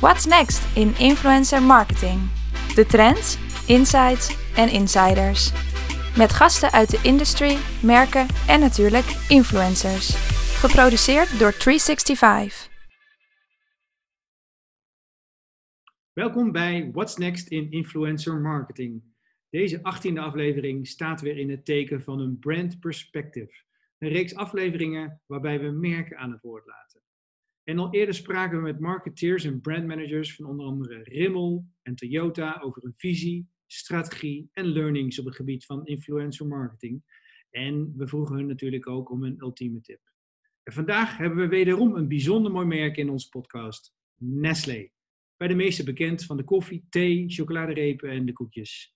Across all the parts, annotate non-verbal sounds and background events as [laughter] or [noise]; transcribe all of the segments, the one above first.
What's next in influencer marketing? De trends, insights en insiders. Met gasten uit de industry, merken en natuurlijk influencers. Geproduceerd door 365. Welkom bij What's Next in Influencer Marketing. Deze 18e aflevering staat weer in het teken van een brand perspective. Een reeks afleveringen waarbij we merken aan het woord laten. En al eerder spraken we met marketeers en brandmanagers van onder andere Rimmel en Toyota over een visie, strategie en learnings op het gebied van influencer marketing. En we vroegen hun natuurlijk ook om een ultieme tip. En vandaag hebben we wederom een bijzonder mooi merk in onze podcast, Nestlé. Bij de meesten bekend van de koffie, thee, chocoladerepen en de koekjes.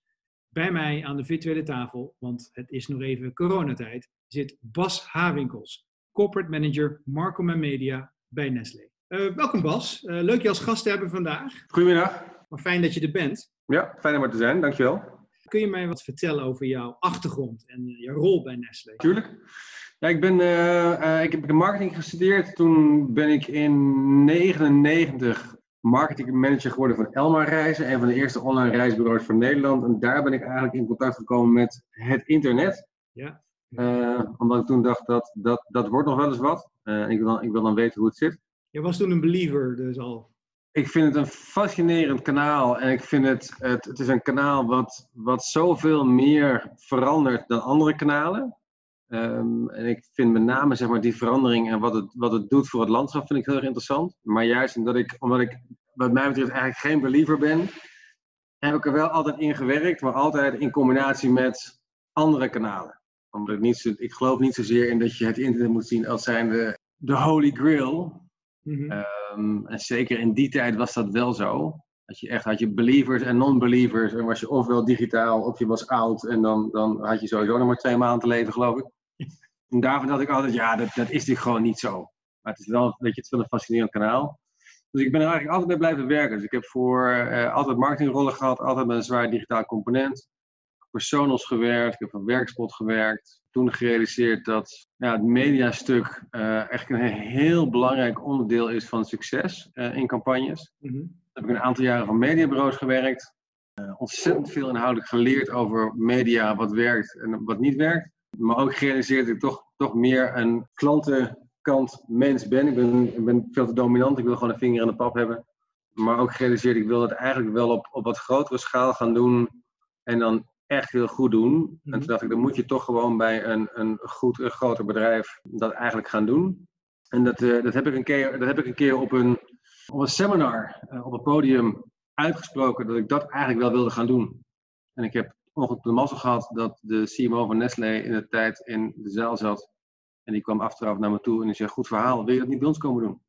Bij mij aan de virtuele tafel, want het is nog even coronatijd, zit Bas Hawinkels, corporate manager Marcom en Media bij Nestlé. Uh, welkom Bas, uh, leuk je als gast te hebben vandaag. Goedemiddag. Maar fijn dat je er bent. Ja, fijn om er te zijn, dankjewel. Kun je mij wat vertellen over jouw achtergrond en uh, je rol bij Nestlé? Tuurlijk. Ja, ik, ben, ik heb marketing gestudeerd. Toen ben ik in 1999 marketingmanager geworden van Elmar Reizen, een van de eerste online reisbureaus van Nederland. En daar ben ik eigenlijk in contact gekomen met het internet. Ja. Uh, omdat ik toen dacht dat dat, dat wordt nog wel eens wat. Uh, ik, wil dan, ik wil dan weten hoe het zit. Je was toen een believer dus al. Ik vind het een fascinerend kanaal en ik vind het, het, het is een kanaal wat, wat zoveel meer verandert dan andere kanalen. Um, en ik vind met name zeg maar, die verandering en wat het, wat het doet voor het landschap vind ik heel erg interessant. Maar juist omdat ik, omdat ik wat mij betreft eigenlijk geen believer ben, heb ik er wel altijd in gewerkt, maar altijd in combinatie met andere kanalen omdat ik, niet ik geloof niet zozeer in dat je het internet moet zien als zijnde de holy grail. Mm um, en zeker in die tijd was dat wel zo. Dat je echt had je believers en non-believers. En was je ofwel digitaal of je was oud. En dan, dan had je sowieso nog maar twee maanden te leven, geloof ik. [laughs] En daarvan dacht ik altijd, ja, dat, dat is natuurlijk gewoon niet zo. Maar het is wel, weet je, het is wel een fascinerend kanaal. Dus ik ben er eigenlijk altijd mee blijven werken. Dus ik heb voor uh, altijd marketingrollen gehad, altijd met een zwaar digitaal component personals gewerkt, ik heb van Werkspot gewerkt. Toen gerealiseerd dat ja, het mediastuk uh, echt een heel belangrijk onderdeel is van succes uh, in campagnes. Mm -hmm. heb ik een aantal jaren van mediabureaus gewerkt. Uh, ontzettend veel inhoudelijk geleerd over media, wat werkt en wat niet werkt. Maar ook gerealiseerd dat ik toch, toch meer een klantenkant mens ben. Ik, ben. ik ben veel te dominant, ik wil gewoon een vinger in de pap hebben. Maar ook gerealiseerd, ik wil het eigenlijk wel op, op wat grotere schaal gaan doen. En dan echt heel goed doen. En toen Mhm. dacht ik, dan moet je toch gewoon bij een, een goed, een groter bedrijf dat eigenlijk gaan doen. En dat, eh, dat, heb, ik een keer, dat heb ik een keer op een, op een seminar, eh, op een podium uitgesproken, dat ik dat eigenlijk wel wilde gaan doen. En ik heb ongelukkig de mazzel gehad dat de CMO van Nestlé in de tijd in de zaal zat. En die kwam achteraf naar me toe en die zei, goed verhaal, wil je dat niet bij ons komen doen?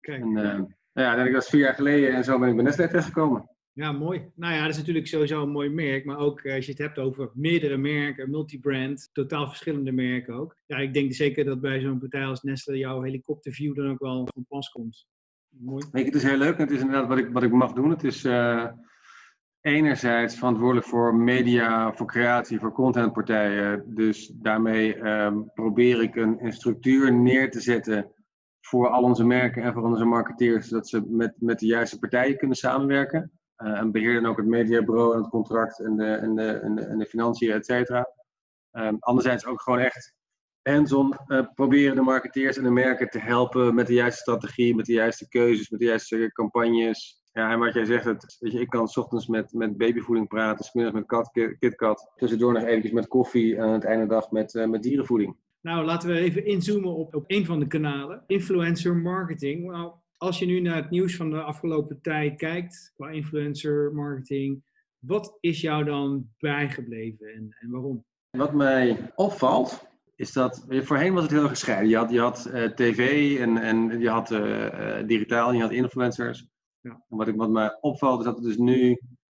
Kijk, En nou ja, dat was vier jaar geleden en zo ben ik bij Nestlé terechtgekomen. Ja, mooi. Nou ja, dat is natuurlijk sowieso een mooi merk. Maar ook eh, als je het hebt over meerdere merken, multibrand, totaal verschillende merken ook. Ja, ik denk zeker dat bij zo'n partij als Nestlé jouw helikopterview dan ook wel van pas komt. Mooi. Weet het is heel leuk. Het is inderdaad wat ik, wat ik mag doen. Het is eh, enerzijds verantwoordelijk voor media, voor creatie, voor contentpartijen. Dus daarmee ehm, probeer ik een, een structuur neer te zetten voor al onze merken en voor onze marketeers, zodat ze met, met de juiste partijen kunnen samenwerken. Eh, en beheer dan ook het mediabureau en het contract en de, en de, en de, en de financiën, et cetera. Ehm, anderzijds ook gewoon echt hands-on eh, proberen de marketeers en de merken te helpen met de juiste strategie, met de juiste keuzes, met de juiste campagnes. Ja, en wat jij zegt, het, weet je, ik kan s ochtends met, met babyvoeding praten, s middags met kat, Ki- KitKat, tussendoor nog eventjes met koffie en aan het einde dag met, eh, met dierenvoeding. Nou, laten we even inzoomen op, op een van de kanalen. Influencer marketing. Nou, als je nu naar het nieuws van de afgelopen tijd kijkt, qua influencer marketing, wat is jou dan bijgebleven en, en waarom? Wat mij opvalt, is dat voorheen was het heel gescheiden. Je had, je had eh, tv en, en je had eh, eh, digitaal en je had influencers. Ja. En wat, ik, wat mij opvalt is dat er dus nu,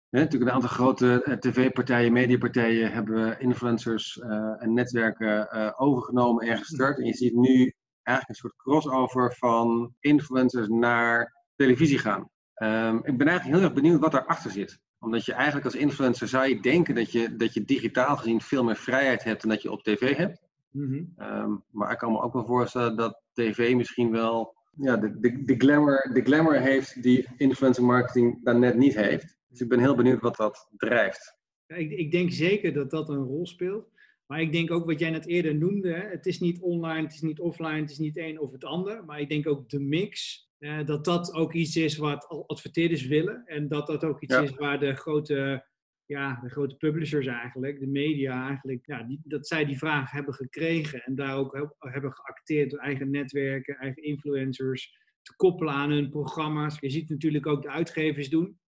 hè, natuurlijk een aantal grote tv-partijen, mediapartijen hebben influencers en netwerken overgenomen en gestart. En je ziet nu eigenlijk een soort crossover van influencers naar televisie gaan. Ehm, ik ben eigenlijk heel erg benieuwd wat daarachter zit omdat je eigenlijk als influencer zou je denken dat je, dat je digitaal gezien veel meer vrijheid hebt dan dat je op tv hebt. Mhm. Ehm, maar ik kan me ook wel voorstellen dat tv misschien wel ja, de, de, de, glamour, de glamour heeft die influencer marketing dan net niet heeft. Dus ik ben heel benieuwd wat dat drijft. Ja, ik, ik, denk zeker dat dat een rol speelt. Maar ik denk ook wat jij net eerder noemde, het is niet online, het is niet offline, het is niet een of het ander. Maar ik denk ook de mix, eh, dat dat ook iets is wat adverteerders willen. En dat dat ook iets is waar de grote, ja, de grote publishers eigenlijk, de media eigenlijk, ja, die, dat zij die vraag hebben gekregen. En daar ook hebben geacteerd door eigen netwerken, eigen influencers te koppelen aan hun programma's. Je ziet natuurlijk ook de uitgevers doen.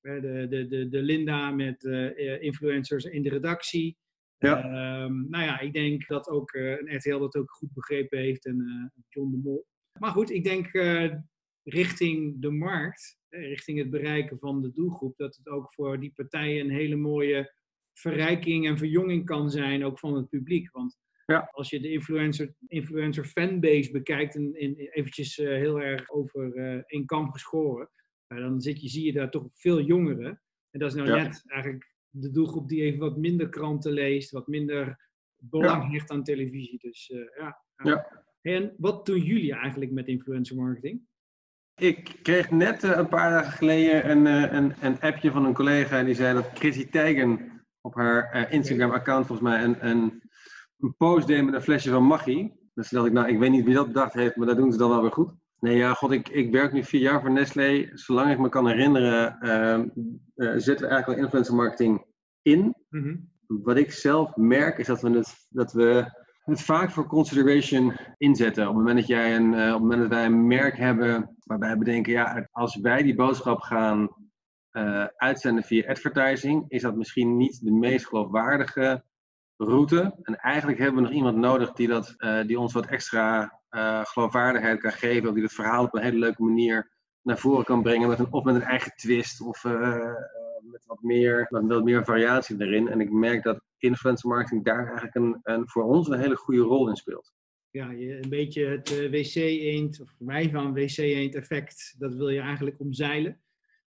De, de, de, de Linda met uh, influencers in de redactie. Ja. Um, nou ja, ik denk dat ook uh, een RTL dat ook goed begrepen heeft en uh, John de Mol. Maar goed, ik denk uh, richting de markt, richting het bereiken van de doelgroep, dat het ook voor die partijen een hele mooie verrijking en verjonging kan zijn, ook van het publiek. Want ja. als je de influencer, influencer fanbase bekijkt en, en eventjes heel erg over één kam geschoren, dan zit je, zie je daar toch veel jongeren. En dat is nou net eigenlijk de doelgroep die even wat minder kranten leest, wat minder belang hecht aan televisie. Dus uh, ja. ja. En wat doen jullie eigenlijk met influencer marketing? Ik kreeg net uh, een paar dagen geleden een, uh, een, een, appje van een collega die zei dat Chrissy Teigen op haar Instagram-account volgens mij een, een, een, post deed met een flesje van Maggi. Dus dacht ik, nou, ik weet niet wie dat bedacht heeft, maar dat doen ze dan wel weer goed. Nee, ja, god, ik, ik werk nu vier jaar voor Nestlé. Zolang ik me kan herinneren, uh, zetten we eigenlijk al influencer marketing in. Mhm. Wat ik zelf merk is dat we het, dat we het vaak voor consideration inzetten. Op het moment dat, jij een, uh, op het moment dat wij een merk hebben waarbij we bedenken, ja, als wij die boodschap gaan uh, uitzenden via advertising, is dat misschien niet de meest geloofwaardige route. En eigenlijk hebben we nog iemand nodig die, dat, die ons wat extra geloofwaardigheid kan geven, of die het verhaal op een hele leuke manier naar voren kan brengen, met een, of met een eigen twist, of met wat meer, met wat meer variatie erin. En ik merk dat influencer marketing daar eigenlijk een, een, voor ons een hele goede rol in speelt. Ja, een beetje het uh, wc-eend, of mij van wc-eend effect, dat wil je eigenlijk omzeilen.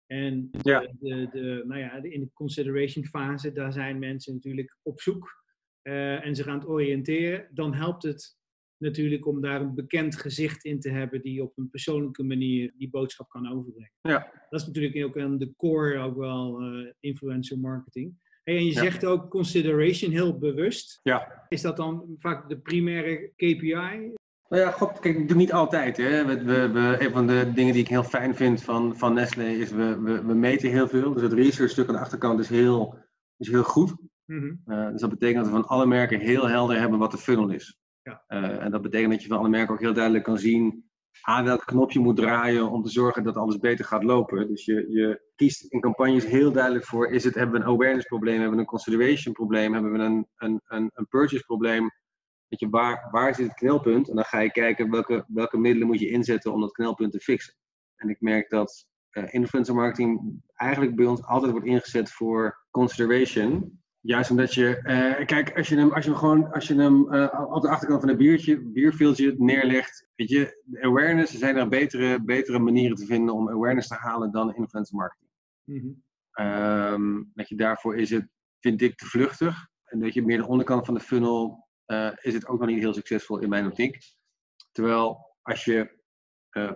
En de, de, de, nou ja, in de consideration fase, daar zijn mensen natuurlijk op zoek uh, en ze gaan het oriënteren. Dan helpt het natuurlijk om daar een bekend gezicht in te hebben die op een persoonlijke manier die boodschap kan overbrengen. Ja. Dat is natuurlijk ook aan de core ook wel uh, influencer marketing. Hey, en je zegt ook consideration heel bewust. Ja. Is dat dan vaak de primaire KPI? Nou ja, god, kijk, ik doe niet altijd. Hè. We, we, we, een van de dingen die ik heel fijn vind van, van Nestlé is we, we, we meten heel veel. Dus het research stuk aan de achterkant is heel, is heel goed. Mm -hmm. uh, dus dat betekent dat we van alle merken heel helder hebben wat de funnel is. Uh, en dat betekent dat je van alle merken ook heel duidelijk kan zien aan welk knop je moet draaien om te zorgen dat alles beter gaat lopen. Dus je, je kiest in campagnes heel duidelijk voor, is het, hebben we een awareness probleem, hebben we een consideration probleem, hebben we een, een, een, een purchase probleem. Weet je, waar, waar zit het knelpunt? En dan ga je kijken welke, welke middelen moet je inzetten om dat knelpunt te fixen. En ik merk dat uh, influencer marketing eigenlijk bij ons altijd wordt ingezet voor consideration. Juist omdat je, uh, kijk, als je hem, als je hem gewoon, als je hem uh, op de achterkant van een biertje, bierveeltje neerlegt, weet je, awareness, er zijn er betere, betere manieren te vinden om awareness te halen dan influencer marketing. Mm -hmm. um, dat je daarvoor is het, vind ik, te vluchtig. En dat je meer de onderkant van de funnel, uh, is het ook nog niet heel succesvol in mijn optiek. Terwijl als je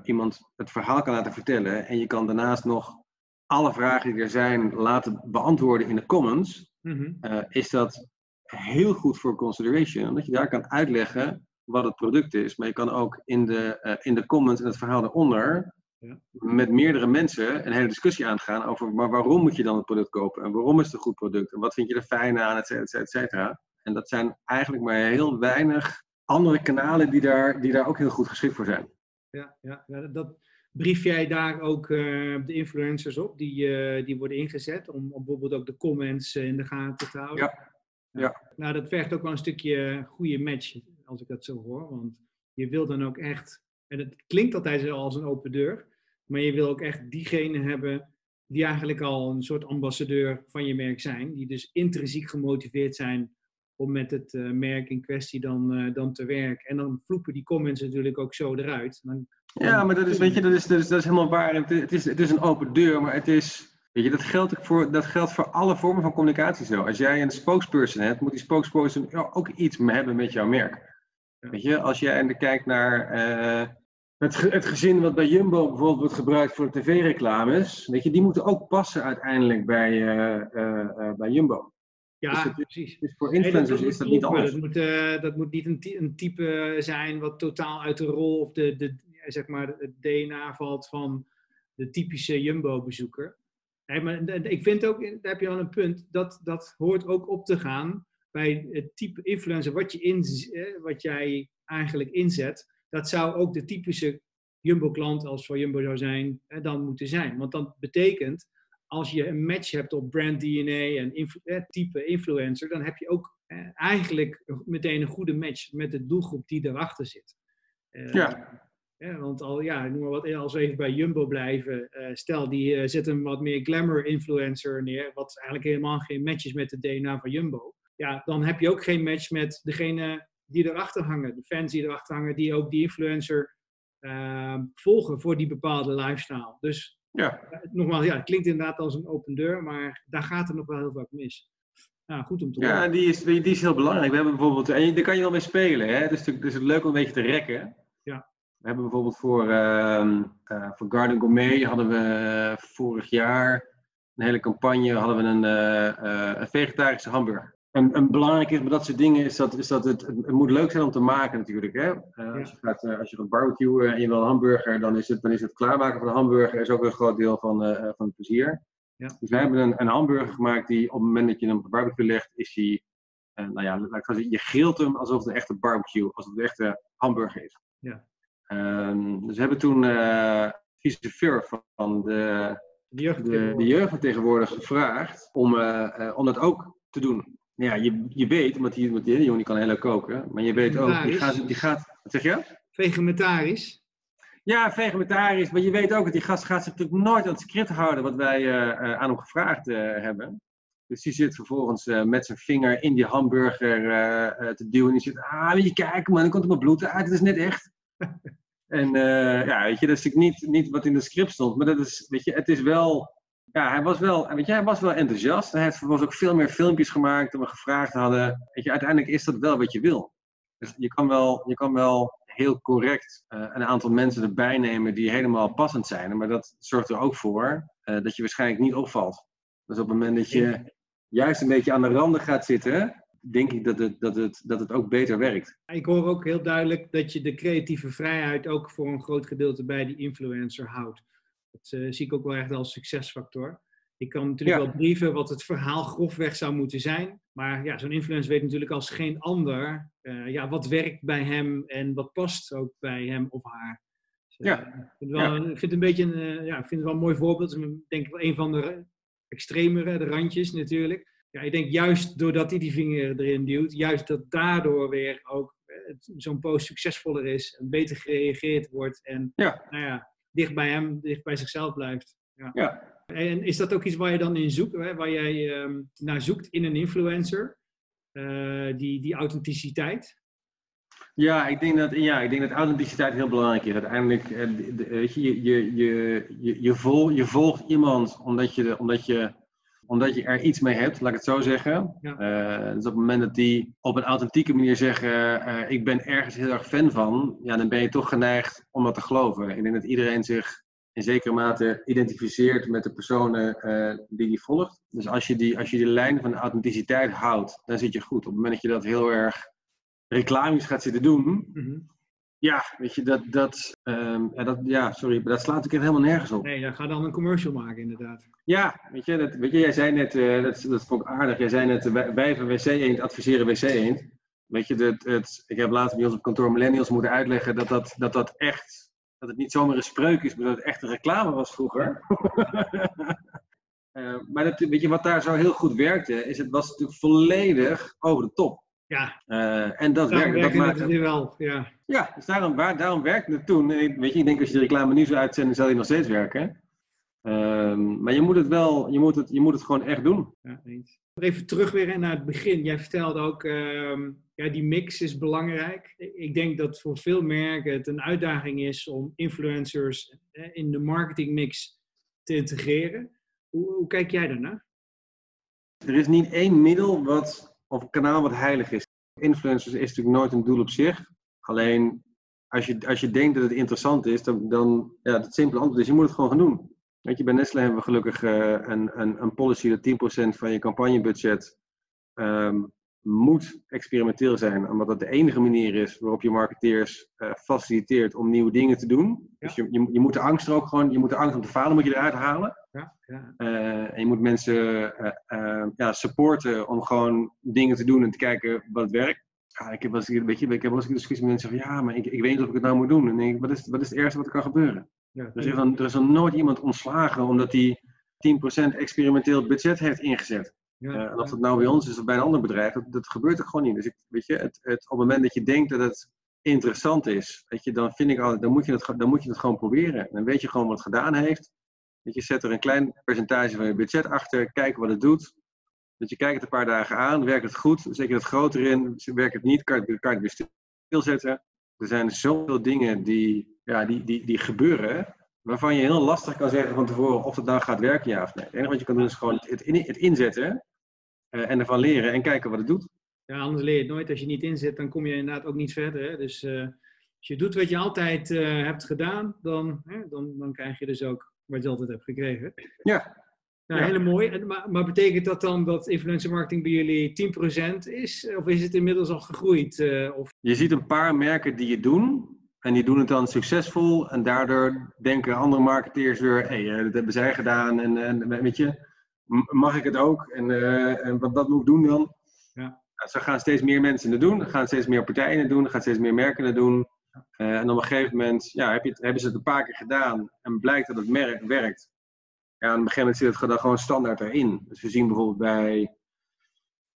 iemand het verhaal kan laten vertellen en je kan daarnaast nog alle vragen die er zijn laten beantwoorden in de comments, mm is dat heel goed voor consideration. Omdat je daar kan uitleggen wat het product is. Maar je kan ook in de, uh, in de comments en het verhaal eronder ja. met meerdere mensen een hele discussie aangaan over maar waarom moet je dan het product kopen? En waarom is het een goed product? En wat vind je er fijn aan? Et cetera, et cetera. En dat zijn eigenlijk maar heel weinig andere kanalen die daar, die daar ook heel goed geschikt voor zijn. Ja, ja, dat, brief jij daar ook uh, de influencers op die, uh, die worden ingezet om, om, bijvoorbeeld ook de comments in de gaten te houden? Ja. ja. Nou, dat vergt ook wel een stukje goede match, als ik dat zo hoor. Want je wil dan ook echt, en het klinkt altijd als een open deur, maar je wil ook echt diegene hebben die eigenlijk al een soort ambassadeur van je merk zijn, die dus intrinsiek gemotiveerd zijn om met het uh, merk in kwestie dan, dan te werken. En dan vloepen die comments natuurlijk ook zo eruit. Dan ja, maar dat is, weet je, dat is, dat is, dat is helemaal waar. Het is, het is een open deur, maar het is, weet je, dat geldt, voor, dat geldt voor alle vormen van communicatie zo. Als jij een spokesperson hebt, moet die spokesperson ook iets hebben met jouw merk. Weet je, als jij kijkt naar, uh, het, het gezin wat bij Jumbo bijvoorbeeld wordt gebruikt voor tv-reclames, weet je, die moeten ook passen uiteindelijk bij, uh, uh, bij Jumbo. Ja, dus precies. Dus voor influencers is dat niet anders. Dat moet, dat moet niet een, een, type zijn wat totaal uit de rol of de, de, zeg maar, het DNA valt van de typische Jumbo-bezoeker. maar ik vind ook, daar heb je al een punt, dat, dat hoort ook op te gaan bij het type influencer wat, je in, wat jij eigenlijk inzet. Dat zou ook de typische Jumbo-klant, als voor Jumbo zou zijn, dan moeten zijn. Want dat betekent, als je een match hebt op brand DNA en type influencer, dan heb je ook eigenlijk meteen een goede match met de doelgroep die erachter zit. Uh, ja. Want al, ja, noem maar wat, als we even bij Jumbo blijven, uh, stel die uh, zet een wat meer glamour influencer neer, wat eigenlijk helemaal geen match is met het DNA van Jumbo. Ja, dan heb je ook geen match met degene die erachter hangen, de fans die erachter hangen, die ook die influencer volgen voor die bepaalde lifestyle. Dus ja. nogmaals, ja, het klinkt inderdaad als een open deur, maar daar gaat er nog wel heel vaak mis. Nou, goed om te horen. Ja, die is, die is heel belangrijk. We hebben bijvoorbeeld, en daar kan je wel mee spelen, hè? Dus het is leuk om een beetje te rekken. We hebben bijvoorbeeld voor, uh, uh, voor Garden Gourmet hadden we vorig jaar een hele campagne, hadden we een, uh, een vegetarische hamburger. En, en, belangrijk is bij dat soort dingen is dat, is dat het, het, moet leuk zijn om te maken natuurlijk. Hè? als, je gaat, als je gaat barbecuen en je wil een hamburger, dan is het, dan is het klaarmaken van de hamburger is ook een groot deel van, van het plezier. Ja. Dus wij hebben een, een hamburger gemaakt die op het moment dat je hem op de barbecue legt, is die, nou ja, laat ik zeggen, je grilt hem alsof het een echte barbecue, alsof het een echte hamburger is. Ja. Um, dus we hebben toen uh, vice van de, de, jeugd de, gevraagd om, om dat ook te doen. Ja, je, je weet, want die, want die jongen kan heel leuk koken, maar je weet ook, die gaat, die gaat, wat zeg je? Vegetarisch. Ja, vegetarisch, maar je weet ook dat die gast gaat zich natuurlijk nooit aan het script houden wat wij uh, aan hem gevraagd hebben. Dus die zit vervolgens met zijn vinger in die hamburger te duwen en die zegt, ah, wil je kijken man, dan komt er maar bloed uit, het is net echt. [laughs] En ja, weet je, dat is natuurlijk niet, niet wat in de script stond, maar dat is, weet je, het is wel, ja, hij was wel, weet je, hij was wel enthousiast. Hij heeft vervolgens ook veel meer filmpjes gemaakt dan we gevraagd hadden. Weet je, uiteindelijk is dat wel wat je wil. Dus je kan wel, je kan wel heel correct uh, een aantal mensen erbij nemen die helemaal passend zijn, maar dat zorgt er ook voor uh, dat je waarschijnlijk niet opvalt. Dus op het moment dat je juist een beetje aan de randen gaat zitten, denk ik dat het, dat, het, dat het ook beter werkt. Ik hoor ook heel duidelijk dat je de creatieve vrijheid ook voor een groot gedeelte bij die influencer houdt. Dat uh, zie ik ook wel echt als succesfactor. Ik kan natuurlijk wel brieven wat het verhaal grofweg zou moeten zijn. Maar ja, zo'n influencer weet natuurlijk als geen ander uh, ja, wat werkt bij hem en wat past ook bij hem of haar. Dus, uh, ja. Ik vind, wel, ik vind het een beetje een, ja, ik vind het wel een mooi voorbeeld. Ik denk wel een van de extremere, de randjes natuurlijk ja, ik denk juist doordat hij die vinger erin duwt, juist dat daardoor weer ook eh, zo'n post succesvoller is en beter gereageerd wordt en ja. Nou ja, dicht bij hem, dicht bij zichzelf blijft. Ja. ja. En is dat ook iets waar je dan in zoekt, hè? waar jij um, naar zoekt in een influencer? Uh, die, die authenticiteit? Ja, ik denk dat, ja, ik denk dat authenticiteit heel belangrijk is. Uiteindelijk, eh, weet je, je, je, je, je, vol, je volgt iemand omdat je, omdat je omdat je er iets mee hebt, laat ik het zo zeggen. Ja. Uh, dus op het moment dat die op een authentieke manier zeggen: uh, Ik ben ergens heel erg fan van, ja, dan ben je toch geneigd om dat te geloven. Ik denk dat iedereen zich in zekere mate identificeert met de personen uh, die die volgt. Dus als je die, als je die lijn van de authenticiteit houdt, dan zit je goed. Op het moment dat je dat heel erg reclames gaat zitten doen, mm ja, weet je, dat, dat, um, ja, dat, ja, sorry, maar dat slaat natuurlijk helemaal nergens op. Nee, dan ga dan een commercial maken, inderdaad. Ja, weet je, dat, weet je jij zei net, uh, dat, dat vond ik aardig, jij zei net, uh, wij van WC Eend adviseren WC Eend. Weet je, dat, het, ik heb later bij ons op kantoor Millennials moeten uitleggen dat dat, dat, dat echt, dat het niet zomaar een spreuk is, maar dat het echt een reclame was vroeger. uh, [laughs] maar dat, weet je, wat daar zo heel goed werkte, is het was natuurlijk volledig over de top. Ja. Uh, en dat werkt. Dat maakt het wel, ja. Ja, dus daarom, waar, daarom werkte het toen. Weet je, ik denk als je de reclame nu zou uitzenden, zal die nog steeds werken. Um, maar je moet het wel, je moet het, je moet het gewoon echt doen. Ja, eens. Even terug weer naar het begin. Jij vertelde ook, um, ja, die mix is belangrijk. Ik denk dat voor veel merken het een uitdaging is om influencers in de marketingmix te integreren. Hoe, hoe kijk jij daarnaar? Er is niet één middel wat of een kanaal wat heilig is. Influencers is natuurlijk nooit een doel op zich. Alleen als je, als je denkt dat het interessant is, dan, dan ja, het simpele antwoord is, je moet het gewoon gaan doen. Je, bij Nestlé hebben we gelukkig een, een, een policy dat 10% van je campagnebudget um, moet experimenteel zijn, omdat dat de enige manier is waarop je marketeers uh, faciliteert om nieuwe dingen te doen. Dus je, je, je, moet de angst er ook gewoon, je moet de angst om te falen moet je eruit halen. Ja, ja. Uh, en je moet mensen uh, ja, supporten om gewoon dingen te doen en te kijken wat werkt. Ja, ik heb wel eens, weet je, ik heb wel eens een discussie met mensen zeggen, ja, maar ik, ik weet niet of ik het nou moet doen. En denk ik, wat is, wat is het ergste wat er kan gebeuren? Ja, er, is dan, er is dan nooit iemand ontslagen omdat hij 10% experimenteel budget heeft ingezet. Ja, uh, en of dat nou bij ons is of bij een ander bedrijf, dat, gebeurt er gewoon niet. Dus ik, weet je, het, op het moment dat je denkt dat het interessant is, weet je, dan vind ik altijd, dan moet je het, dan moet je het gewoon proberen. Dan weet je gewoon wat het gedaan heeft. Dat je zet er een klein percentage van je budget achter, kijk wat het doet. Dat je kijkt het een paar dagen aan, werkt het goed, zet je het groter in, werkt het niet, kan je, kan het weer stilzetten. Er zijn zoveel dingen die, ja, die, die, die gebeuren, waarvan je heel lastig kan zeggen van tevoren of het nou gaat werken, ja of nee. Het enige wat je kan doen is gewoon het, het inzetten en ervan leren en kijken wat het doet. Ja, anders leer je het nooit. Als je niet inzet, dan kom je inderdaad ook niet verder. Hè? Dus uh, als je doet wat je altijd uh, hebt gedaan, dan, hè, dan, dan krijg je dus ook wat je altijd hebt gekregen. Ja. Nou, ja. hele mooi. Maar, maar, betekent dat dan dat influencer marketing bij jullie 10% is? Of is het inmiddels al gegroeid? of... Je ziet een paar merken die het doen. En die doen het dan succesvol. En daardoor denken andere marketeers weer, hé, hey, dat hebben zij gedaan. En, en weet je, mag ik het ook? En, uh, en wat, wat, moet ik doen dan? Ja. Nou, zo gaan steeds meer mensen het doen, gaan steeds meer partijen het doen, gaan steeds meer merken het doen. Uh, en op een gegeven moment ja, heb je het, hebben ze het een paar keer gedaan en blijkt dat het merk werkt. Ja, aan het begin zit het dan gewoon standaard erin. Dus we zien bijvoorbeeld bij,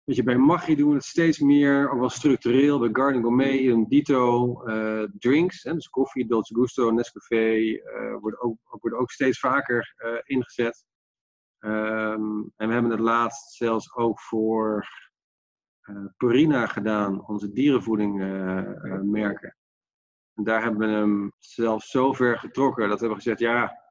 weet je, bij Maggi doen we het steeds meer, ook wel structureel. Bij Garden Gourmet, een Dito, uh, drinks, hè, dus koffie, Dolce Gusto, Nescafé, worden, ook, worden ook steeds vaker ingezet. Um, en we hebben het laatst zelfs ook voor uh, Purina gedaan, onze dierenvoeding uh, uh, merken. En daar hebben we hem zelfs zo ver getrokken dat we hebben gezegd, ja,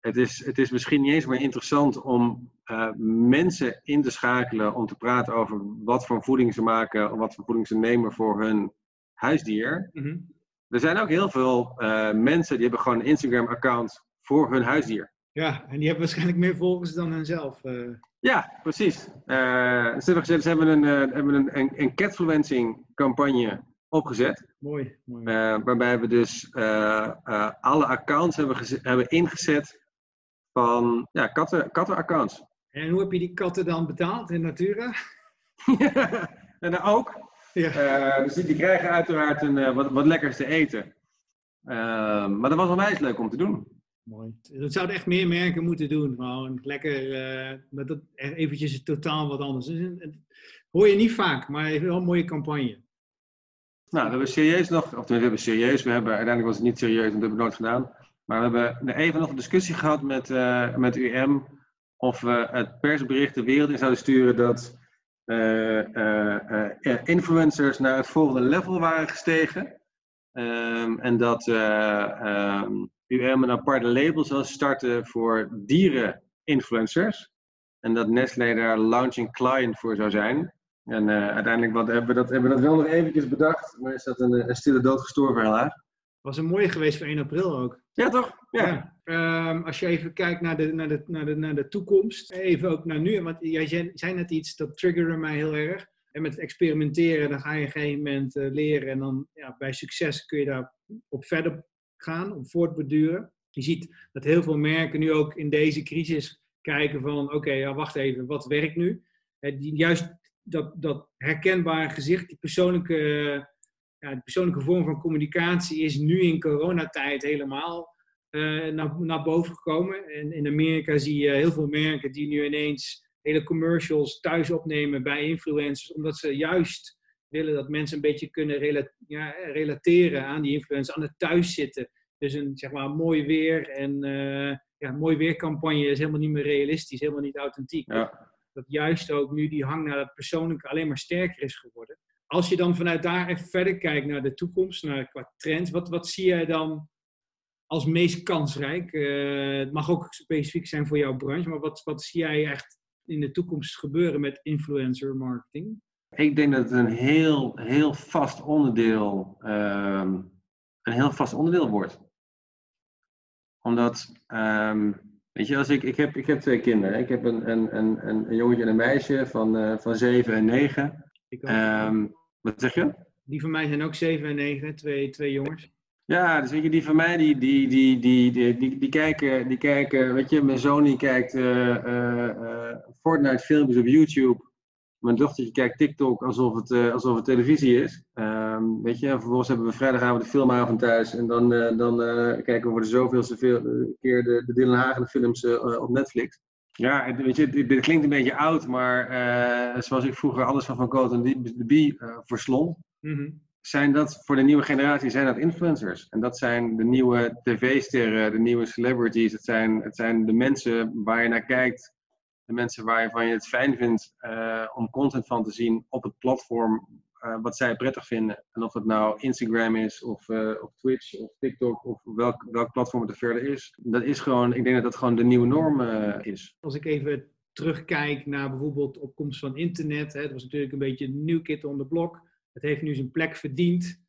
het is, het is misschien niet eens meer interessant om mensen in te schakelen om te praten over wat voor voeding ze maken of wat voor voeding ze nemen voor hun huisdier. Mm -hmm. Er zijn ook heel veel mensen die hebben gewoon een Instagram-account voor hun huisdier. Ja, en die hebben waarschijnlijk meer volgers dan henzelf. Uh. Ja, precies. Uh, ze, hebben gezegd, ze hebben een, uh, hebben een, een, een catfluencing campagne opgezet. Mooi. mooi. waarbij we dus alle accounts hebben, hebben ingezet van ja, katten, kattenaccounts. En hoe heb je die katten dan betaald in Natura? [laughs] en ook. Ja. dus die, krijgen uiteraard een, wat, wat lekkers te eten. maar dat was onwijs leuk om te doen. Mooi. Dat zouden echt meer merken moeten doen. Gewoon lekker, uh, met dat eventjes totaal wat anders. Dus, hoor je niet vaak, maar wel een mooie campagne. Nou, dat we serieus nog, of we hebben serieus, we hebben, uiteindelijk was het niet serieus, want dat hebben we nooit gedaan. Maar we hebben even nog een discussie gehad met, uh, met UM of we het persbericht de wereld in zouden sturen dat uh, influencers naar het volgende level waren gestegen. Um, en dat um, UM een aparte label zal starten voor dieren-influencers. En dat Nestlé daar launching client voor zou zijn. En uh, uiteindelijk wat, hebben, we dat, hebben we dat wel nog eventjes bedacht, maar is dat een, een stille dood gestorven helaas. Was een mooie geweest voor 1 april ook. Ja, toch? Ja. ja. Um, als je even kijkt naar de, naar, de, naar, de, naar de toekomst, even ook naar nu. Want jij zei net iets, dat triggerde mij heel erg. En met experimenteren, dan ga je op een gegeven moment uh, leren. En dan ja, bij succes kun je daar op verder gaan, om voortbeduren. Je ziet dat heel veel merken nu ook in deze crisis kijken van oké, ja, wacht even, wat werkt nu? die, juist dat, dat herkenbare gezicht, die persoonlijke, ja, die persoonlijke vorm van communicatie is nu in coronatijd helemaal uh, naar, naar boven gekomen. En in Amerika zie je heel veel merken die nu ineens hele commercials thuis opnemen bij influencers, omdat ze juist willen dat mensen een beetje kunnen ja, relateren aan die influencers, aan het thuiszitten. Dus een zeg maar, mooi weer en uh, ja, mooi weercampagne is helemaal niet meer realistisch, helemaal niet authentiek. Ja. Dat juist ook nu die hang naar het persoonlijke alleen maar sterker is geworden. Als je dan vanuit daar even verder kijkt naar de toekomst, naar qua trends, wat, wat zie jij dan als meest kansrijk? Uh, het mag ook specifiek zijn voor jouw branche, maar wat, wat zie jij echt in de toekomst gebeuren met influencer marketing? Ik denk dat het een heel, heel vast onderdeel uh, een heel vast onderdeel wordt. Omdat, ehm, weet je, als ik, ik, heb, ik heb twee kinderen. Ik heb een, een, een, een jongetje en een meisje van, uh, van 7 en 9. Um, wat zeg je? Die van mij zijn ook 7 en 9, twee, twee jongens. Ja, dus weet je, die van mij, die, die, die, die, die, die, die kijken, die kijken, weet je, mijn zoon die kijkt uh, uh, Fortnite filmpjes op YouTube. Mijn dochtertje kijkt TikTok alsof het, uh, alsof het televisie is. Um, weet je, en vervolgens hebben we vrijdagavond de filmavond thuis. En dan, dan kijken we voor de zoveelste veel, keer de, de Dylan Hagen films op Netflix. Ja, weet je, dit, klinkt een beetje oud, maar zoals ik vroeger alles van Van Cote en de Bie verslond. Mm -hmm zijn dat voor de nieuwe generatie zijn dat influencers. En dat zijn de nieuwe tv-sterren, de nieuwe celebrities. Het zijn, het zijn de mensen waar je naar kijkt. De mensen waarvan je het fijn vindt uh, om content van te zien op het platform uh, wat zij prettig vinden. En of het nou Instagram is, of, uh, Twitch, of TikTok, of welk, welk platform het er verder is. Dat is gewoon, ik denk dat dat gewoon de nieuwe norm is. Als ik even terugkijk naar bijvoorbeeld opkomst van internet. Hè, dat was natuurlijk een beetje een nieuw kit on the block het heeft nu zijn plek verdiend.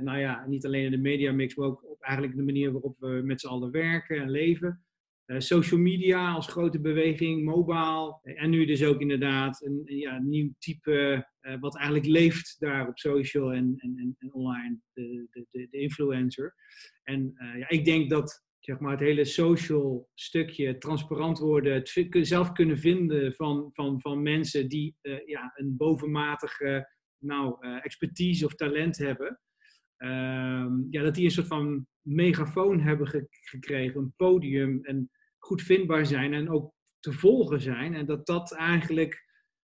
Nou ja, niet alleen in de mediamix, maar ook op eigenlijk de manier waarop we met z'n allen werken en leven. Uh, social media als grote beweging, mobile. En nu dus ook inderdaad een, ja, nieuw type uh, wat eigenlijk leeft daar op social en, en, en online, de, de, de, influencer. En ja, ik denk dat zeg maar, het hele social stukje, transparant worden, zelf kunnen vinden van, van, van mensen die ja, een bovenmatige nou, expertise of talent hebben, uh, ja, dat die een soort van megafoon hebben ge gekregen, een podium en goed vindbaar zijn en ook te volgen zijn. En dat dat eigenlijk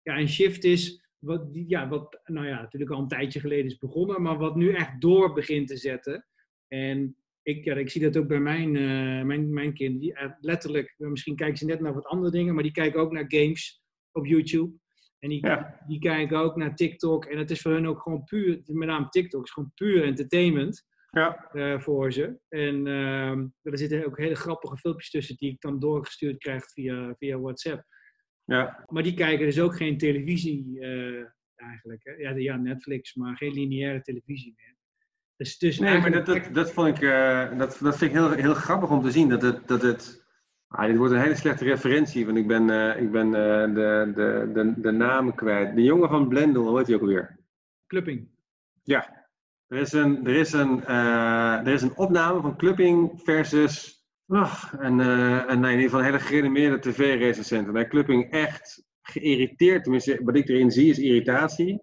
ja, een shift is, wat, ja, wat nou ja, natuurlijk al een tijdje geleden is begonnen, maar wat nu echt door begint te zetten. En ik, ja, ik zie dat ook bij mijn, uh, mijn, mijn kinderen. Die, uh, letterlijk, misschien kijken ze net naar wat andere dingen, maar die kijken ook naar games op YouTube. En die, die kijken ook naar TikTok. En het is voor hun ook gewoon puur, met name TikTok, is gewoon puur entertainment ja. Uh, voor ze. En uh, er zitten ook hele grappige filmpjes tussen die ik dan doorgestuurd krijg via, via WhatsApp. Ja. Maar die kijken dus ook geen televisie uh, eigenlijk. Hè? Ja, ja, Netflix, maar geen lineaire televisie meer. Dus, dus nee, maar dat, dat, dat, vond ik, uh, dat, dat vind ik heel, heel grappig om te zien. Dat het, dat het Ah, dit wordt een hele slechte referentie, want ik ben, ik ben de, de, de, de naam kwijt. De jongen van Blendel, hoe heet hij ook alweer? Clupping. Ja, er is een, er is een, uh, er is een opname van Clupping versus oh, een, een, in ieder geval een hele gerenommeerde tv-recensent. En Clupping echt geïrriteerd, tenminste wat ik erin zie is irritatie.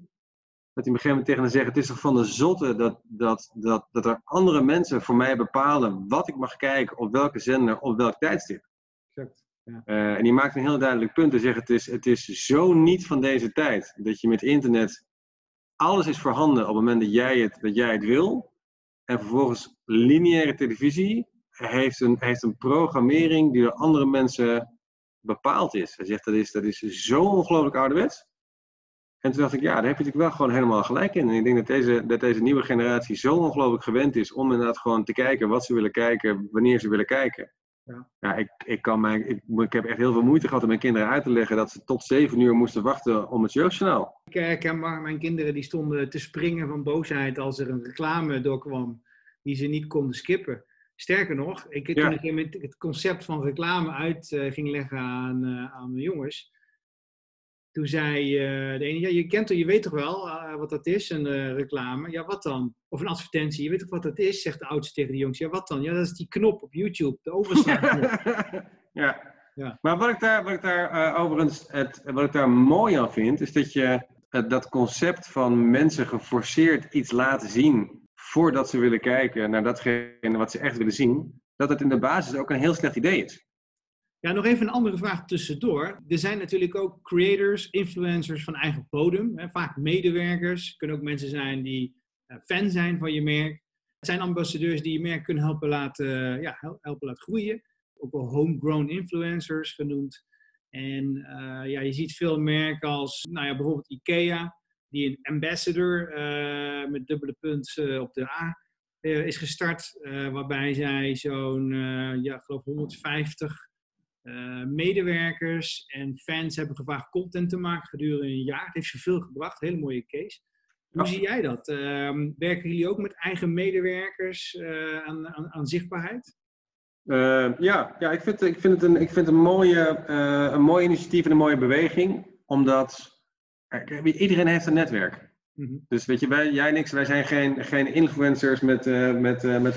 Dat hij op een gegeven moment tegen hem zegt, het is toch van de zotte dat, dat, dat, dat er andere mensen voor mij bepalen wat ik mag kijken, op welke zender, op welk tijdstip. Ja. Uh, en die maakt een heel duidelijk punt. Hij zegt, het is, het is zo niet van deze tijd. Dat je met internet, alles is voorhanden op het moment dat jij het, dat jij het wil. En vervolgens lineaire televisie heeft een, heeft een programmering die door andere mensen bepaald is. Hij zegt, dat is, dat is zo ongelooflijk ouderwets. En toen dacht ik, ja, daar heb je natuurlijk wel gewoon helemaal gelijk in. En ik denk dat deze, dat deze nieuwe generatie zo ongelooflijk gewend is om inderdaad gewoon te kijken wat ze willen kijken, wanneer ze willen kijken. Ja, ja ik, ik, kan mijn, ik, ik heb echt heel veel moeite gehad om mijn kinderen uit te leggen dat ze tot zeven uur moesten wachten om het jeugdjournaal. Ik herken maar mijn kinderen die stonden te springen van boosheid als er een reclame doorkwam die ze niet konden skippen. Sterker nog, ik, toen ik het concept van reclame uit uh, ging leggen aan, uh, aan mijn jongens, toen zei uh, de ene, ja, je kent je weet toch wel uh, wat dat is, een uh, reclame? Ja, wat dan? Of een advertentie, je weet toch wat dat is? Zegt de oudste tegen de jongste. Ja, wat dan? Ja, dat is die knop op YouTube, de overslagknop. [laughs] ja. ja. Maar wat ik daar, wat ik daar overigens, het, wat ik daar mooi aan vind, is dat je dat concept van mensen geforceerd iets laten zien voordat ze willen kijken naar datgene wat ze echt willen zien, dat het in de basis ook een heel slecht idee is. Ja, nog even een andere vraag tussendoor. Er zijn natuurlijk ook creators, influencers van eigen bodem. Hè, vaak medewerkers. Kunnen ook mensen zijn die uh, fan zijn van je merk. Het zijn ambassadeurs die je merk kunnen helpen laten, ja, helpen laten groeien. Ook wel homegrown influencers genoemd. En uh, ja, je ziet veel merken als nou ja, bijvoorbeeld IKEA, die een ambassador met dubbele punt op de A is gestart. waarbij zij zo'n, ja, geloof 150 uh, medewerkers en fans hebben gevraagd content te maken gedurende een jaar. Het heeft ze veel gebracht, hele mooie case. Hoe zie jij dat? Ehm, werken jullie ook met eigen medewerkers aan, aan, aan, zichtbaarheid? ja, ja ik, vind, ik vind het een, ik vind een, mooie, een mooi initiatief en een mooie beweging. Omdat iedereen heeft een netwerk. Mhm. Dus weet je, wij, jij en ik, wij zijn geen, geen influencers met, met, met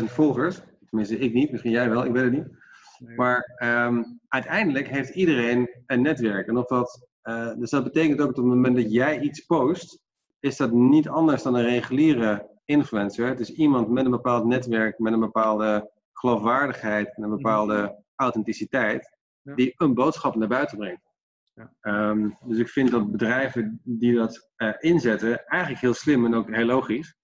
50.000 volgers. Tenminste, ik niet, misschien jij wel, ik weet het niet. Maar um, uiteindelijk heeft iedereen een netwerk. En of dat, uh, dus dat betekent ook dat op het moment dat jij iets post, is dat niet anders dan een reguliere influencer. Het is iemand met een bepaald netwerk, met een bepaalde geloofwaardigheid en een bepaalde mhm. authenticiteit, die een boodschap naar buiten brengt. Um, dus ik vind dat bedrijven die dat uh, inzetten eigenlijk heel slim en ook heel logisch.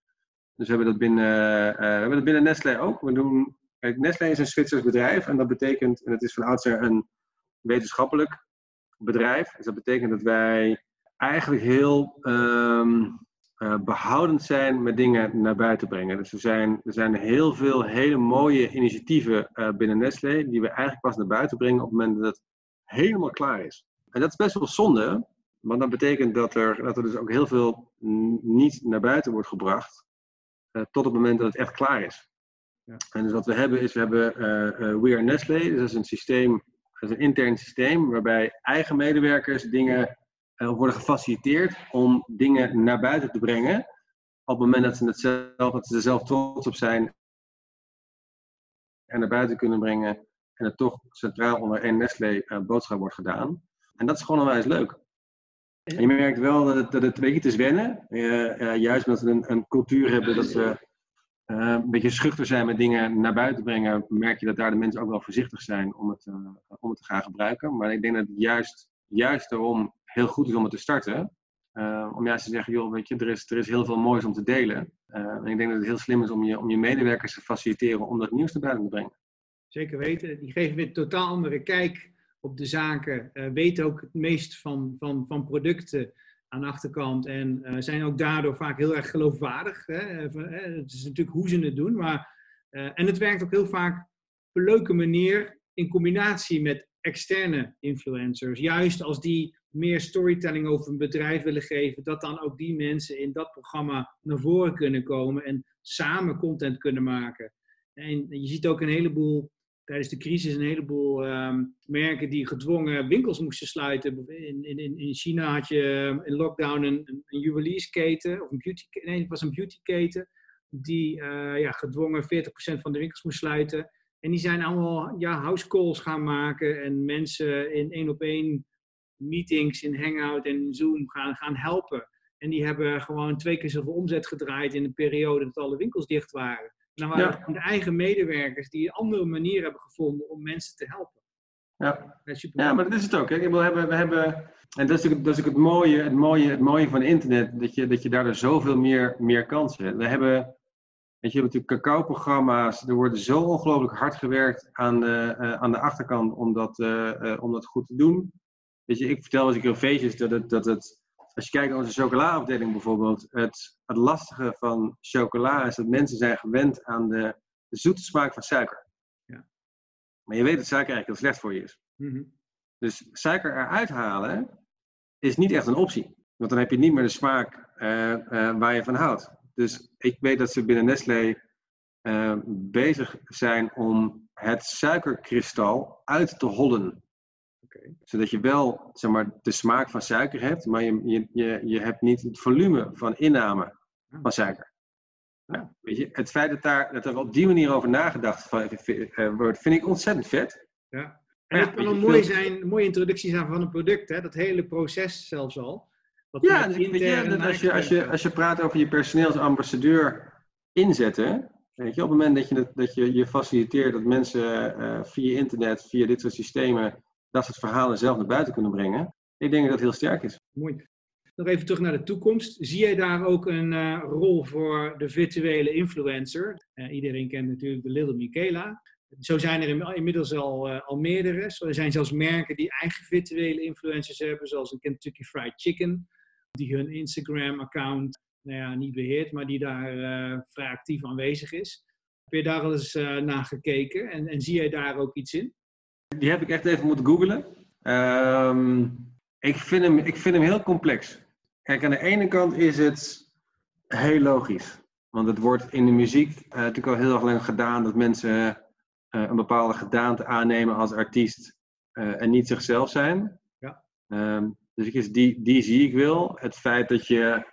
Dus we hebben dat binnen, uh, we hebben dat binnen Nestlé ook. We doen, kijk, Nestlé is een Zwitsers bedrijf en dat betekent, en het is van oudsher een wetenschappelijk bedrijf. Dus dat betekent dat wij eigenlijk heel um, uh, behoudend zijn met dingen naar buiten brengen. Dus er zijn, er zijn heel veel hele mooie initiatieven binnen Nestlé die we eigenlijk pas naar buiten brengen op het moment dat het helemaal klaar is. En dat is best wel zonde, want dat betekent dat er, dat er dus ook heel veel niet naar buiten wordt gebracht uh, tot het moment dat het echt klaar is. En dus wat we hebben is, we hebben uh, uh, We Are Nestlé, dus dat is een systeem, dat is een intern systeem waarbij eigen medewerkers dingen worden gefaciliteerd om dingen naar buiten te brengen op het moment dat ze, het dat ze er zelf trots op zijn en naar buiten kunnen brengen en het toch centraal onder één Nestlé boodschap wordt gedaan. En dat is gewoon onwijs leuk. En je merkt wel dat het, dat het te wennen. Juist omdat we een, een, cultuur hebben dat we uh, een beetje schuchter zijn met dingen naar buiten brengen, merk je dat daar de mensen ook wel voorzichtig zijn om het, uh, om het te gaan gebruiken. Maar ik denk dat het juist, juist daarom heel goed is om het te starten. om juist te zeggen, joh, weet je, er is, er is heel veel moois om te delen. en ik denk dat het heel slim is om je, om je medewerkers te faciliteren om dat nieuws naar buiten te brengen. Zeker weten. Die geven weer een totaal andere kijk op de zaken, weten ook het meest van, van, van producten aan de achterkant en uh, zijn ook daardoor vaak heel erg geloofwaardig. Hè? Het is natuurlijk hoe ze het doen, maar, uh, en het werkt ook heel vaak op een leuke manier in combinatie met externe influencers. Juist als die meer storytelling over een bedrijf willen geven, dat dan ook die mensen in dat programma naar voren kunnen komen en samen content kunnen maken. En je ziet ook een heleboel tijdens de crisis een heleboel ehm, merken die gedwongen winkels moesten sluiten. In, in, in China had je ehm, in lockdown een, een juweliersketen, of een beauty, nee, het was een beautyketen, die uh, ja, gedwongen 40% van de winkels moest sluiten. En die zijn allemaal ja, house calls gaan maken en mensen in één op één meetings in Hangout en Zoom gaan, gaan helpen. En die hebben gewoon twee keer zoveel omzet gedraaid in een periode dat alle winkels dicht waren. Dan waren ja. de eigen medewerkers die een andere manier hebben gevonden om mensen te helpen. Ja, ja maar dat is het ook. Hè. We hebben, we hebben, en dat is, ook, dat is het, mooie, het, mooie, het mooie van internet, dat je, dat je daardoor zoveel meer, meer kansen hebt. We hebben, weet je, natuurlijk cacao-programma's, er wordt zo ongelooflijk hard gewerkt aan de, uh, aan de achterkant om dat, uh, uh, om dat goed te doen. Weet je, ik vertel als ik een feestjes dat het, dat het als je kijkt naar onze chocolaafdeling bijvoorbeeld, het, het lastige van chocola is dat mensen zijn gewend aan de, de zoete smaak van suiker. Ja. Maar je weet dat suiker eigenlijk heel slecht voor je is. Mm Dus suiker eruit halen is niet echt een optie. Want dan heb je niet meer de smaak uh, uh, waar je van houdt. Dus ik weet dat ze binnen Nestlé uh, bezig zijn om het suikerkristal uit te hollen zodat je wel zeg maar, de smaak van suiker hebt, maar je, je, je, je hebt niet het volume van inname van suiker. Nou, weet je, het feit dat, daar, dat er op die manier over nagedacht eh, wordt, vind ik ontzettend vet. Ja. En het kan een mooi zijn, mooie introductie zijn van een product, hè? dat hele proces zelfs al. ja, je, dat als, je, als, je, als je praat over je personeelsambassadeur inzetten, weet je, op het moment dat je, dat, je, je faciliteert dat mensen uh, via internet, via dit soort systemen, dat ze het verhalen zelf naar buiten kunnen brengen. Ik denk dat dat heel sterk is. Mooi. Nog even terug naar de toekomst. Zie jij daar ook een uh, rol voor de virtuele influencer? Uh, iedereen kent natuurlijk de Little Michaela. Zo zijn er inmiddels al, uh, al meerdere. Er zijn zelfs merken die eigen virtuele influencers hebben, zoals een Kentucky Fried Chicken, die hun Instagram-account nou ja, niet beheert, maar die daar vrij actief aanwezig is. Heb je daar al eens naar gekeken en, en zie jij daar ook iets in? Die heb ik echt even moeten googlen. Um, ik, vind hem, ik vind hem heel complex. Kijk, aan de ene kant is het, Heel logisch. Want het wordt in de muziek uh, natuurlijk al heel erg lang gedaan dat mensen een bepaalde gedaante aannemen als artiest en niet zichzelf zijn. Ja. Ehm, dus die, die zie ik wel. Het feit dat je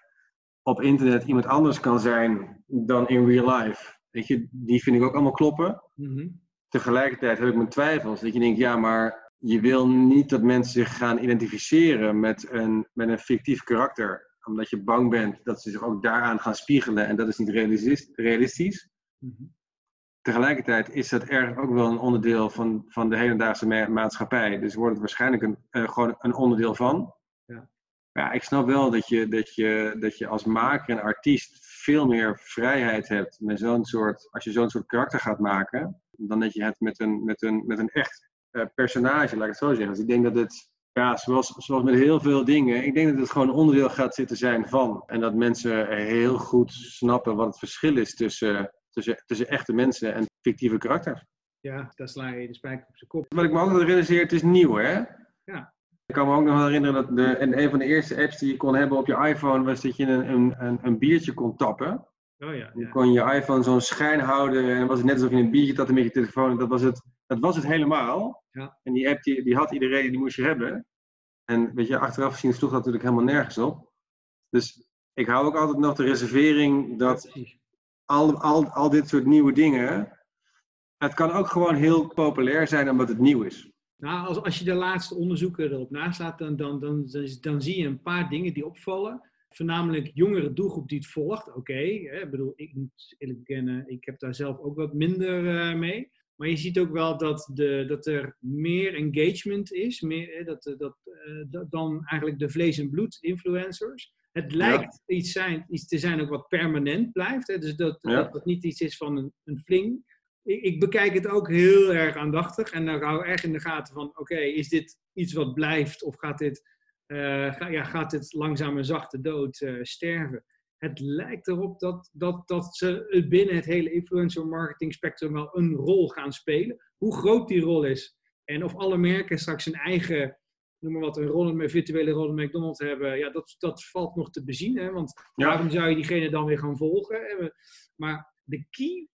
op internet iemand anders kan zijn dan in real life. Weet je, die vind ik ook allemaal kloppen. Mhm. Tegelijkertijd heb ik mijn twijfels. Dat je denkt, ja, maar je wil niet dat mensen zich gaan identificeren met een, met een fictief karakter. Omdat je bang bent dat ze zich ook daaraan gaan spiegelen. En dat is niet realistisch. Mhm. Tegelijkertijd is dat erg ook wel een onderdeel van, van de hedendaagse maatschappij. Dus wordt het waarschijnlijk een, uh, gewoon een onderdeel van. Ja. ja, ik snap wel dat je, dat, je, dat je als maker en artiest veel meer vrijheid hebt met zo'n soort, als je zo'n soort karakter gaat maken, dan dat je het met een, met een, met een echt uh, personage, laat ik het zo zeggen. Dus ik denk dat het, ja, zoals, zoals met heel veel dingen, ik denk dat het gewoon onderdeel gaat zitten zijn van. En dat mensen heel goed snappen wat het verschil is tussen, tussen, tussen echte mensen en fictieve karakters. Ja, daar sla je de spijker op zijn kop. Wat ik me ook nog realiseer, het is nieuw hè? Ja. Ik kan me ook nog wel herinneren dat de, en een van de eerste apps die je kon hebben op je iPhone was dat je een, een, een biertje kon tappen. Oh ja, kon je iPhone zo'n schijn houden en dan was het net alsof je een biertje tatte met je telefoon. Dat was het, dat was het helemaal. Ja. En die app die, die had iedereen, die moest je hebben. En weet je, achteraf gezien sloeg dat natuurlijk helemaal nergens op. Dus ik hou ook altijd nog de reservering dat al, al, al dit soort nieuwe dingen. Het kan ook gewoon heel populair zijn omdat het nieuw is. Nou, als, als je de laatste onderzoeken erop naslaat, dan, dan, dan, dan, dan zie je een paar dingen die opvallen. Voornamelijk jongere doelgroep die het volgt. Oké, ik bedoel, ik moet eerlijk bekennen, ik heb daar zelf ook wat minder eh, mee. Maar je ziet ook wel dat, de, dat er meer engagement is, meer, hè, dat, dat, eh, dat- dan eigenlijk de vlees- en bloed influencers. Het lijkt iets, zijn, iets te zijn ook wat permanent blijft. Hè, dus dat, Ja. dat het niet iets is van een, een fling. Ik, ik bekijk het ook heel erg aandachtig. En dan hou ik echt in de gaten van, oké, is dit iets wat blijft? Of gaat dit, eh, ga, ja, gaat dit langzaam een zachte dood eh, sterven? Het lijkt erop dat, dat, dat ze binnen het hele influencer marketing spectrum wel een rol gaan spelen. Hoe groot die rol is en of alle merken straks een eigen, noem maar wat, een virtuele rol in McDonald's hebben, ja, dat, dat valt nog te bezien. Hè? Want Ja. waarom zou je diegene dan weer gaan volgen? hè? Maar de key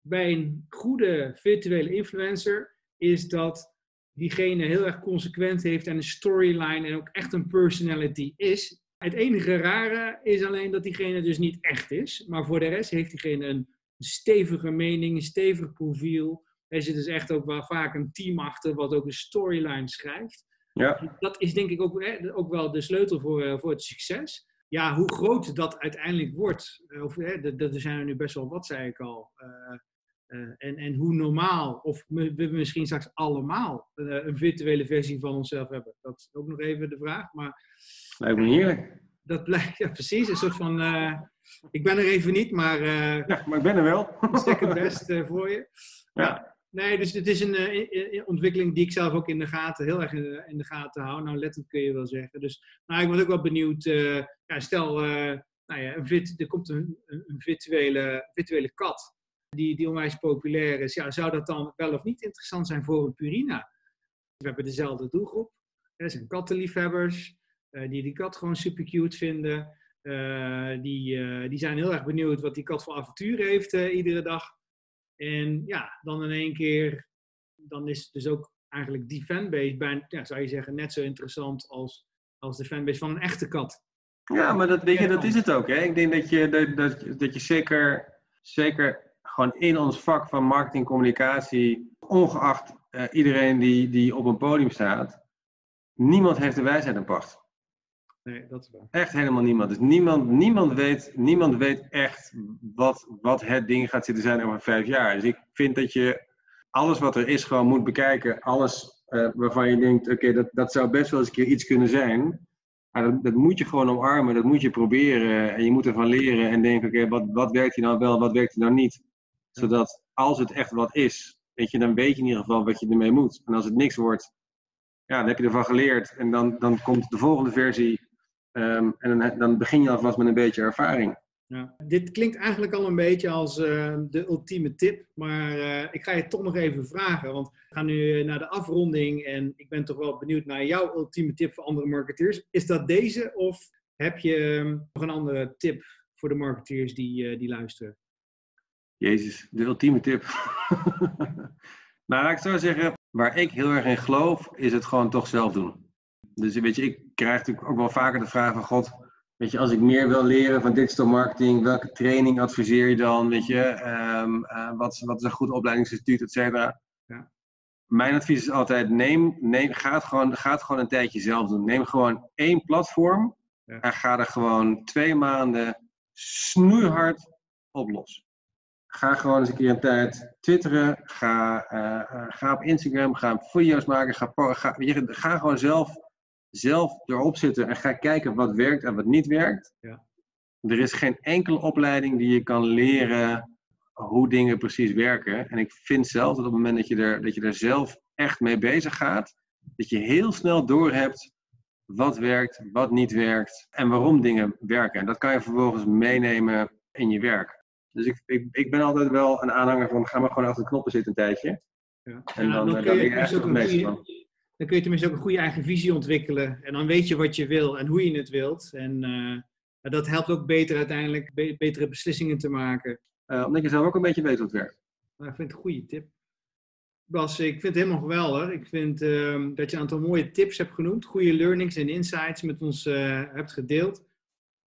bij een goede virtuele influencer is dat diegene heel erg consequent heeft en een storyline en ook echt een personality is. Het enige rare is alleen dat diegene dus niet echt is. Maar voor de rest heeft diegene een stevige mening, een stevig profiel. Er zit dus echt ook wel vaak een team achter wat ook een storyline schrijft. Ja, Dat is denk ik ook, hè, ook wel de sleutel voor, eh, voor het succes. Ja, hoe groot dat uiteindelijk wordt, eh, of, hè, dat- dat- er zijn er nu best wel wat, zei ik al. Eh, eh, en, en hoe normaal, of we misschien straks allemaal eh, een virtuele versie van onszelf hebben. Dat is ook nog even de vraag. Maar lijkt me heerlijk. dat blijkt, [laughs] ja precies, een soort van, eh, ik ben er even niet, maar eh Ja, maar ik ben er wel. second best eh, voor je. Ja. Nee, dus het is een eh, ontwikkeling die ik zelf ook in de gaten, heel erg in de, gaten hou. Nou, letterlijk kun je wel zeggen. Dus nou, ik was ook wel benieuwd. eh, ja, stel, eh, nou ja, een vit, er komt een, een, een virtuele, virtuele kat die, die onwijs populair is. Ja, zou dat dan wel of niet interessant zijn voor een Purina? We hebben dezelfde doelgroep. Er zijn kattenliefhebbers eh, die die kat gewoon super cute vinden. Eh, die, eh, die zijn heel erg benieuwd wat die kat voor avontuur heeft iedere dag. En ja, dan in één keer, dan is dus ook eigenlijk die fanbase bijna, ja, zou je zeggen, net zo interessant als, als de fanbase van een echte kat. Ja, maar dat, weet je, dat is het ook. Hè? Ik denk dat je, dat, dat, dat je zeker, zeker gewoon in ons vak van marketingcommunicatie, ongeacht eh, iedereen die, die op een podium staat, niemand heeft de wijsheid in pacht. Nee, dat is waar. Echt helemaal niemand. Dus niemand, niemand, weet, niemand weet echt wat, wat het ding gaat zitten zijn over vijf jaar. Dus ik vind dat je alles wat er is gewoon moet bekijken. Alles eh, waarvan je denkt, oké, dat, dat zou best wel eens een keer iets kunnen zijn. Maar dat, dat moet je gewoon omarmen, dat moet je proberen. En je moet ervan leren en denken, oké, wat, wat werkt hier nou wel, wat werkt hier nou niet? Zodat als het echt wat is, weet je, dan weet je in ieder geval wat je ermee moet. En als het niks wordt, ja, dan heb je ervan geleerd. En dan, dan komt de volgende versie. Ehm, en dan, dan begin je alvast met een beetje ervaring. Ja. Dit klinkt eigenlijk al een beetje als eh, de ultieme tip, maar eh, ik ga je toch nog even vragen, want we gaan nu naar de afronding en ik ben toch wel benieuwd naar jouw ultieme tip voor andere marketeers. Is dat deze of heb je ehm, nog een andere tip voor de marketeers die, die luisteren? Jezus, de ultieme tip. [laughs] nou, ik zou zeggen, waar ik heel erg in geloof, is het gewoon toch zelf doen. Dus weet je, ik krijg natuurlijk ook wel vaker de vraag van God, weet je, als ik meer wil leren van digital marketing, welke training adviseer je dan, weet je, um, wat, wat, is een goed opleidingsinstituut, et cetera. Ja. Mijn advies is altijd, neem, neem, ga, het gewoon, ga het gewoon een tijdje zelf doen. Neem gewoon één platform ja. en ga er gewoon twee maanden snoeihard op los. Ga gewoon eens een keer een tijd twitteren. Ga, uh, ga op Instagram. Ga video's maken. Ga, ga, ga gewoon zelf, zelf erop zitten en ga kijken wat werkt en wat niet werkt. Ja. Er is geen enkele opleiding die je kan leren hoe dingen precies werken. En ik vind zelf dat op het moment dat je er, dat je er zelf echt mee bezig gaat, dat je heel snel doorhebt wat werkt, wat niet werkt en waarom dingen werken. En dat kan je vervolgens meenemen in je werk. Dus ik, ik, ik ben altijd wel een aanhanger van, ga maar gewoon achter de knoppen zitten een tijdje. Ja. En dan, dan, eh, kun je, dan, ook kun je tenminste ook een goede eigen visie ontwikkelen. En dan weet je wat je wil en hoe je het wilt. En uh, dat helpt ook beter uiteindelijk, betere beslissingen te maken. Uh, omdat je zelf ook een beetje weet het werkt. Nou, ik vind het een goede tip. Bas, ik vind het helemaal geweldig. Ik vind uh, dat je een aantal mooie tips hebt genoemd. Goede learnings en insights met ons hebt gedeeld.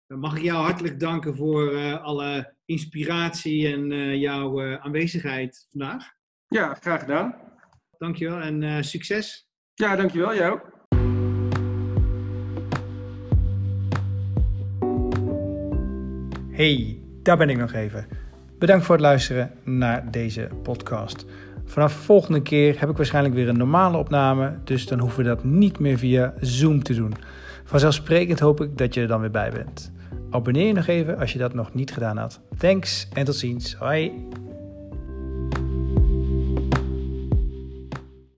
Dan mag ik jou hartelijk danken voor uh, alle inspiratie en uh, jouw uh, aanwezigheid vandaag. Ja, graag gedaan. Dankjewel en succes. Ja, dankjewel. Jij ook. Hey, daar ben ik nog even. Bedankt voor het luisteren naar deze podcast. Vanaf de volgende keer heb ik waarschijnlijk weer een normale opname, dus dan hoeven we dat niet meer via Zoom te doen. Vanzelfsprekend hoop ik dat je er dan weer bij bent. Abonneer je nog even als je dat nog niet gedaan had. Thanks en tot ziens. Hoi.